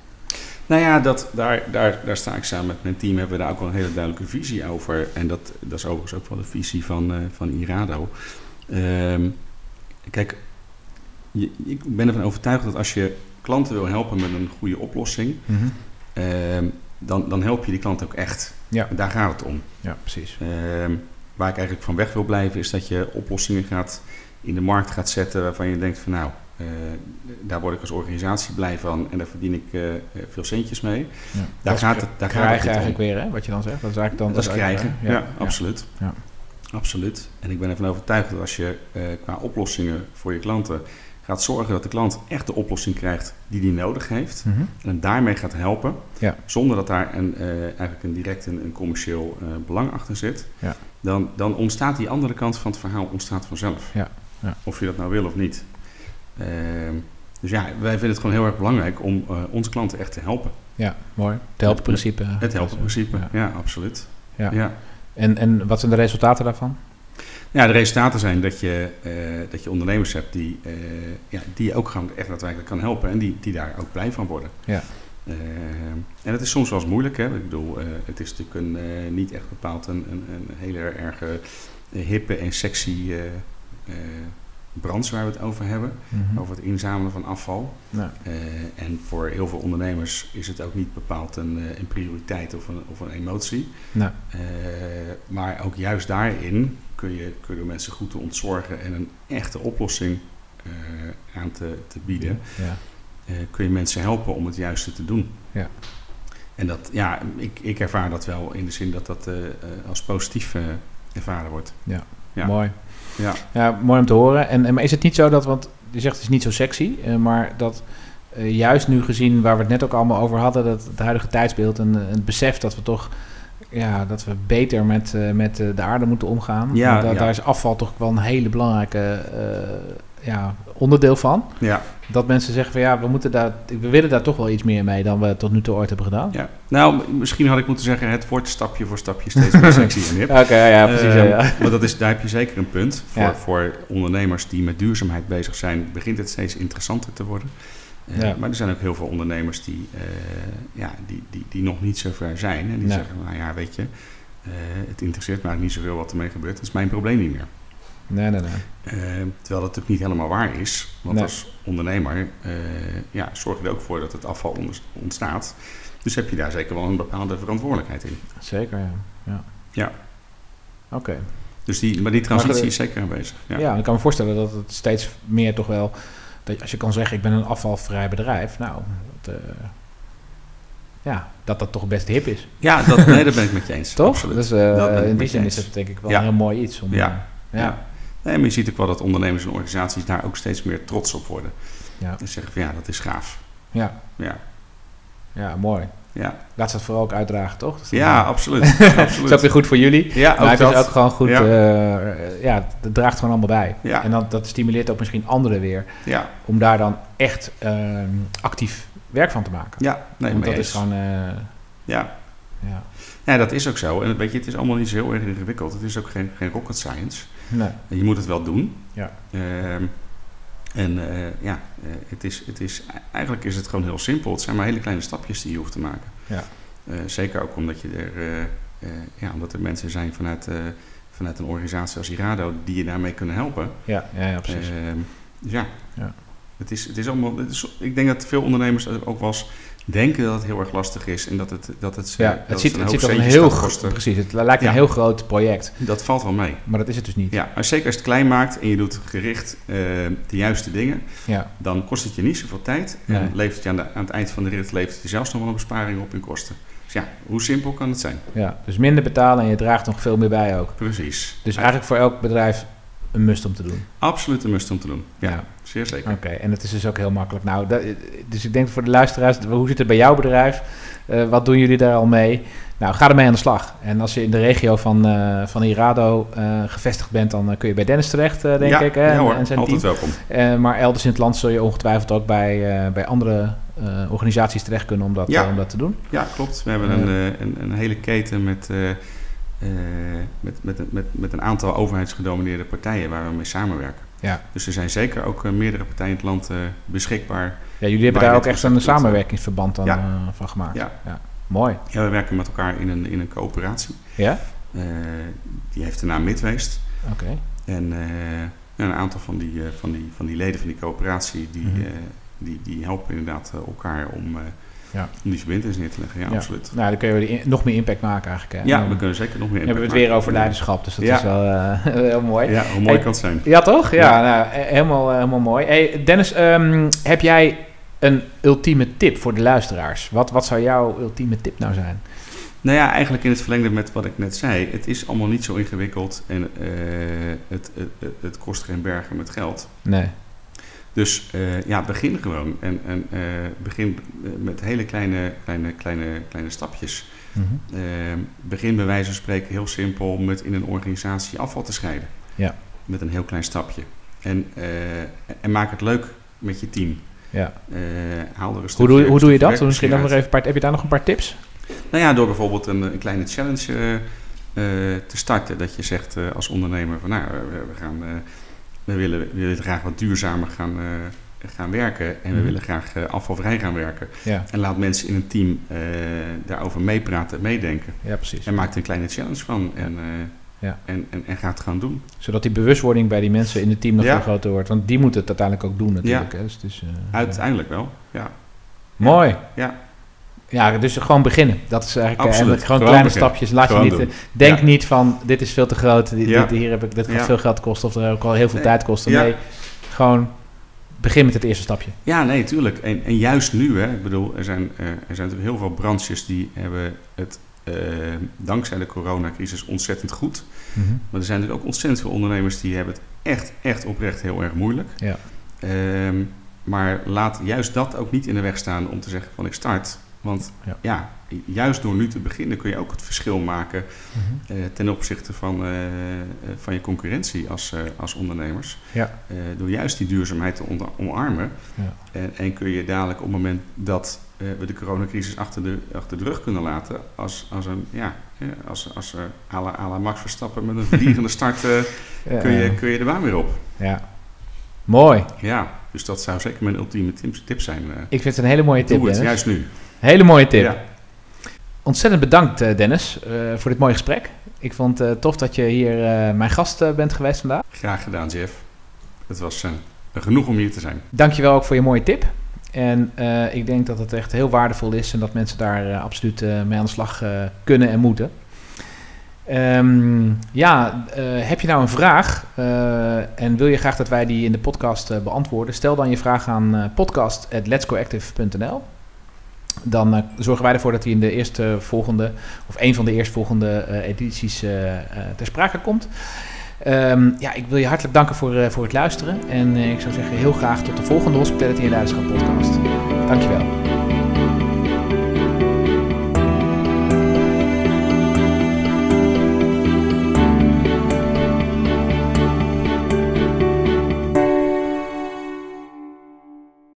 Nou ja, dat, daar, daar, daar sta ik samen met mijn team. Hebben we daar ook wel een hele duidelijke visie over. En dat, dat is overigens ook wel de visie van, eh, van Irado. Ehm, kijk, je, ik ben ervan overtuigd dat als je klanten wil helpen met een goede oplossing, ehm, dan, dan help je die klant ook echt. Ja. Daar gaat het om. Ja, precies. Ehm, waar ik eigenlijk van weg wil blijven, is dat je oplossingen gaat in de markt gaat zetten waarvan je denkt van nou, eh, daar word ik als organisatie blij van en daar verdien ik eh, eh, veel centjes mee. Ja. Daar Dat gaat het, daar niet om. eigenlijk weer, hè, wat je dan zegt. Dat is eigenlijk dan Dat is krijgen, hè? ja, absoluut. Ja. Absoluut. En ik ben ervan overtuigd dat als je eh, qua oplossingen voor je klanten gaat zorgen dat de klant echt de oplossing krijgt die die nodig heeft, Mhm. en hem daarmee gaat helpen, Ja. zonder dat daar een, eh, eigenlijk een direct een, een commercieel eh, belang achter zit, Ja. dan, dan ontstaat die andere kant van het verhaal ontstaat vanzelf. Ja, ja. Of je dat nou wil of niet. Ehm, dus ja, wij vinden het gewoon heel erg belangrijk om onze klanten echt te helpen. Ja, mooi. Het helpenprincipe. Het helpenprincipe, Ja. ja, absoluut. Ja. En, en wat zijn de resultaten daarvan? Ja, de resultaten zijn dat je, eh, dat je ondernemers hebt die, eh, ja, die je ook gewoon echt daadwerkelijk kan helpen en die, die daar ook blij van worden. Ja. Eh, en het is soms wel eens moeilijk. Hè? Ik bedoel, het is natuurlijk een, niet echt bepaald een, een, een hele erg hippe en sexy branche waar we het over hebben. Mhm. Over het inzamelen van afval. Eh, en voor heel veel ondernemers is het ook niet bepaald een, eh, een prioriteit of een, of een emotie. Eh, maar ook juist daarin kun je, kunnen mensen goed te ontzorgen en een echte oplossing aan te, te bieden. ja. Kun je mensen helpen om het juiste te doen. Ja. En dat, ja, ik, ik ervaar dat wel in de zin dat dat als positief ervaren wordt. Ja. mooi. Ja. Ja, mooi om te horen. En, maar is het niet zo dat, want je zegt het is niet zo sexy, eh, maar dat eh, juist nu gezien waar we het net ook allemaal over hadden, dat het huidige tijdsbeeld en eh, het besef dat we toch ja, dat we beter met, met de aarde moeten omgaan. Ja, Want da- ja. Daar is afval toch wel een hele belangrijke ja, onderdeel van. Ja, Dat mensen zeggen van ja, we, moeten daar, we willen daar toch wel iets meer mee dan we tot nu toe ooit hebben gedaan. ja. Nou, misschien had ik moeten zeggen, het wordt stapje voor stapje steeds meer sexy en hip. Oké, ja, precies. Ehm, ja. Maar dat is, daar heb je zeker een punt. Voor, Ja. voor ondernemers die met duurzaamheid bezig zijn, begint het steeds interessanter te worden. Eh, Ja. Maar er zijn ook heel veel ondernemers die, eh, ja, die, die, die nog niet zo ver zijn. En die Nee. zeggen, nou ja, weet je, eh, het interesseert me eigenlijk niet zoveel wat ermee gebeurt. Dat is mijn probleem niet meer. Nee, nee, nee. Eh, terwijl dat natuurlijk niet helemaal waar is. Want Nee. als ondernemer eh, ja, zorg je er ook voor dat het afval ontstaat. Dus heb je daar zeker wel een bepaalde verantwoordelijkheid in. Zeker, ja. Ja. Ja. Oké. Dus die, maar die transitie Maar, is zeker aanwezig. Ja. Ja. ik kan me voorstellen dat het steeds meer toch wel... Dat als je kan zeggen, ik ben een afvalvrij bedrijf. Nou, dat, eh, ja, dat dat toch best hip is. Ja, dat, nee, daar ben ik met je eens. Toch? Dus eh, Dat in die zin is het denk ik wel Ja. een heel mooi iets. Om, Ja. ja. Nee, maar je ziet ook wel dat ondernemers en organisaties daar ook steeds meer trots op worden. Ja. En zeggen van ja, dat is gaaf. Ja. Ja, ja, mooi. ja. Laat ze dat vooral ook uitdragen, toch? Dat is ja absoluut. Dat is ook absoluut. weer goed voor jullie. Ja, maar het is dat. ook gewoon goed. Ja. eh, ja, het draagt gewoon allemaal bij. Ja. En dat, dat stimuleert ook misschien anderen weer. Ja, Om daar dan echt ehm, actief werk van te maken. ja, nee, Want dat is gewoon... eh, Ja. ja. ja, dat is ook zo. En weet je, het is allemaal niet zo heel erg ingewikkeld. Het is ook geen, geen rocket science. Nee. Je moet het wel doen. Ja. Ehm, en eh, ja, eh, het is, het is, eigenlijk is het gewoon heel simpel. Het zijn maar hele kleine stapjes die je hoeft te maken. Ja. Eh, zeker ook omdat, je er, ja, omdat er mensen zijn vanuit, vanuit een organisatie als Irado die je daarmee kunnen helpen. Ja, ja, ja, precies. Ehm, dus ja, Het is, het is allemaal, het is, ik denk dat veel ondernemers ook wel eens denken dat het heel erg lastig is en dat het, dat het, ja, dat het ziet, het als een heel kosten. precies, het lijkt een heel groot project, Dat valt wel mee. maar dat is het dus niet. Ja, maar zeker als je het klein maakt en je doet gericht eh, de juiste dingen, Ja, dan kost het je niet zoveel tijd. En Nee. levert je aan, de, aan het eind van de rit levert het je zelfs nog wel een besparing op in kosten. Dus ja, hoe simpel kan het zijn? ja. dus minder betalen en je draagt nog veel meer bij ook. Precies. Dus eigenlijk voor elk bedrijf een must om te doen. Absoluut een must om te doen. Ja, Ja. zeer zeker. Oké, en het is dus ook heel makkelijk. Nou, dat, dus ik denk voor de luisteraars, hoe zit het bij jouw bedrijf? Eh, wat doen jullie daar al mee? Nou, ga ermee aan de slag. En als je in de regio van, eh van Irado eh, gevestigd bent, dan kun je bij Dennis terecht, denk ja, ik. Hè? ja en, hoor, en zijn altijd team. welkom. Maar elders in het land zul je ongetwijfeld ook bij, bij andere organisaties terecht kunnen om dat, Ja. om dat te doen. Ja, klopt. We hebben een, een, een hele keten met, eh, met, met, een- met, met een aantal overheidsgedomineerde partijen waar we mee samenwerken. Ja. Dus er zijn zeker ook eh, meerdere partijen in het land eh, beschikbaar. Ja, jullie hebben daar ook echt een samenwerkingsverband dan, Ja. van gemaakt. Ja. Mooi. Ja, we werken met elkaar in een, in een coöperatie. Ja? Die heeft de naam Midweest. Oké. En ja, een aantal van die, van, die, van die leden van die coöperatie, die, Mhm. die, die helpen inderdaad elkaar om, Ja. om die verbindenis neer te leggen. Ja, Ja. absoluut. Nou, dan kun je nog meer impact maken eigenlijk. Hè? Ja, Dan we kunnen zeker nog meer hebben we het impact weer maken. over leiderschap, dus dat Ja. is wel eh, heel mooi. Ja, hoe mooi Hey, kan het zijn. Ja, toch? Ja. Nou, helemaal, eh, helemaal mooi. Hey, Dennis, ehm, heb jij een ultieme tip voor de luisteraars? Wat, wat zou jouw ultieme tip nou zijn? Nou ja, eigenlijk in het verlengde met wat ik net zei. Het is allemaal niet zo ingewikkeld en eh, het, het, het, het kost geen bergen met geld. Nee. Dus eh, ja, begin gewoon. En, en eh, begin eh, met hele kleine, kleine, kleine, kleine stapjes. Mhm. Begin bij wijze van spreken heel simpel met in een organisatie afval te scheiden. Ja. Met een heel klein stapje. En, en maak het leuk met je team. Ja. Haal er een Hoe, doe, hoe doe je dat? Misschien nog even een paar, heb je daar nog een paar tips? nou ja, door bijvoorbeeld een, een kleine challenge te starten. Dat je zegt als ondernemer van nou, we, we gaan, we, willen, we willen graag wat duurzamer gaan, eh, gaan werken. En we Mhm. willen graag eh, afvalvrij gaan werken. Ja, En laat mensen in een team eh, daarover meepraten, meedenken. ja precies. En maak er een kleine challenge van. En, Ja. en, en, en ga het gewoon doen. Zodat die bewustwording bij die mensen in het team nog Ja. veel groter wordt. Want die moeten het uiteindelijk ook doen natuurlijk. Hè? Dus het is, Uiteindelijk wel. Ja. Mooi. Ja. Ja, dus gewoon beginnen. Dat is eigenlijk eh, Absoluut. en gewoon, Gewoon kleine beginnen. stapjes. Laat Gewoon je niet, doen. eh, denk Ja. niet van dit is veel te groot. Dit, Ja. dit, hier heb ik, dit gaat Ja. veel geld kosten of er ook al heel veel Nee. tijd kosten. Nee, gewoon begin met het eerste stapje. Ja, nee, tuurlijk. En, en juist nu, hè, ik bedoel, er zijn, eh, er zijn natuurlijk heel veel branches die hebben het dankzij de coronacrisis ontzettend goed. Maar er zijn natuurlijk ook ontzettend veel ondernemers die hebben het echt, echt oprecht heel erg moeilijk. Ja. Ehm, maar laat juist dat ook niet in de weg staan om te zeggen van ik start. Want Ja. ja, juist door nu te beginnen kun je ook het verschil maken eh, ten opzichte van, eh, eh, van je concurrentie als, als ondernemers. Ja. Door juist die duurzaamheid te onder- omarmen. Ja. En, en kun je dadelijk op het moment dat we de coronacrisis achter de, achter de rug kunnen laten, als, als een, ja, als, als à la, à la Max Verstappen met een vliegende start, kun, je, kun je de baan weer op. ja. Mooi. Ja, dus dat zou zeker mijn ultieme tip, zijn. Ik vind het een hele mooie tip, Doe het, juist nu. Hele mooie tip. Ja. Ontzettend bedankt, eh, Dennis, eh, voor dit mooie gesprek. Ik vond het tof dat je hier eh, mijn gast eh, bent geweest vandaag. Graag gedaan, Jeff. Het was eh, genoeg om hier te zijn. Dankjewel ook voor je mooie tip. En eh, ik denk dat het echt heel waardevol is en dat mensen daar eh, absoluut eh, mee aan de slag eh, kunnen en moeten. Ehm, ja, eh, heb je nou een vraag eh, en wil je graag dat wij die in de podcast eh, beantwoorden? Stel dan je vraag aan podcast.letsgoactive.nl. Dan uh, zorgen wij ervoor dat die in de eerste volgende, of een van de eerstvolgende uh, edities uh, ter sprake komt. Um, ja, ik wil je hartelijk danken voor, voor het luisteren. En ik zou zeggen heel graag tot de volgende Hospitality en Leiderschap podcast. Dankjewel.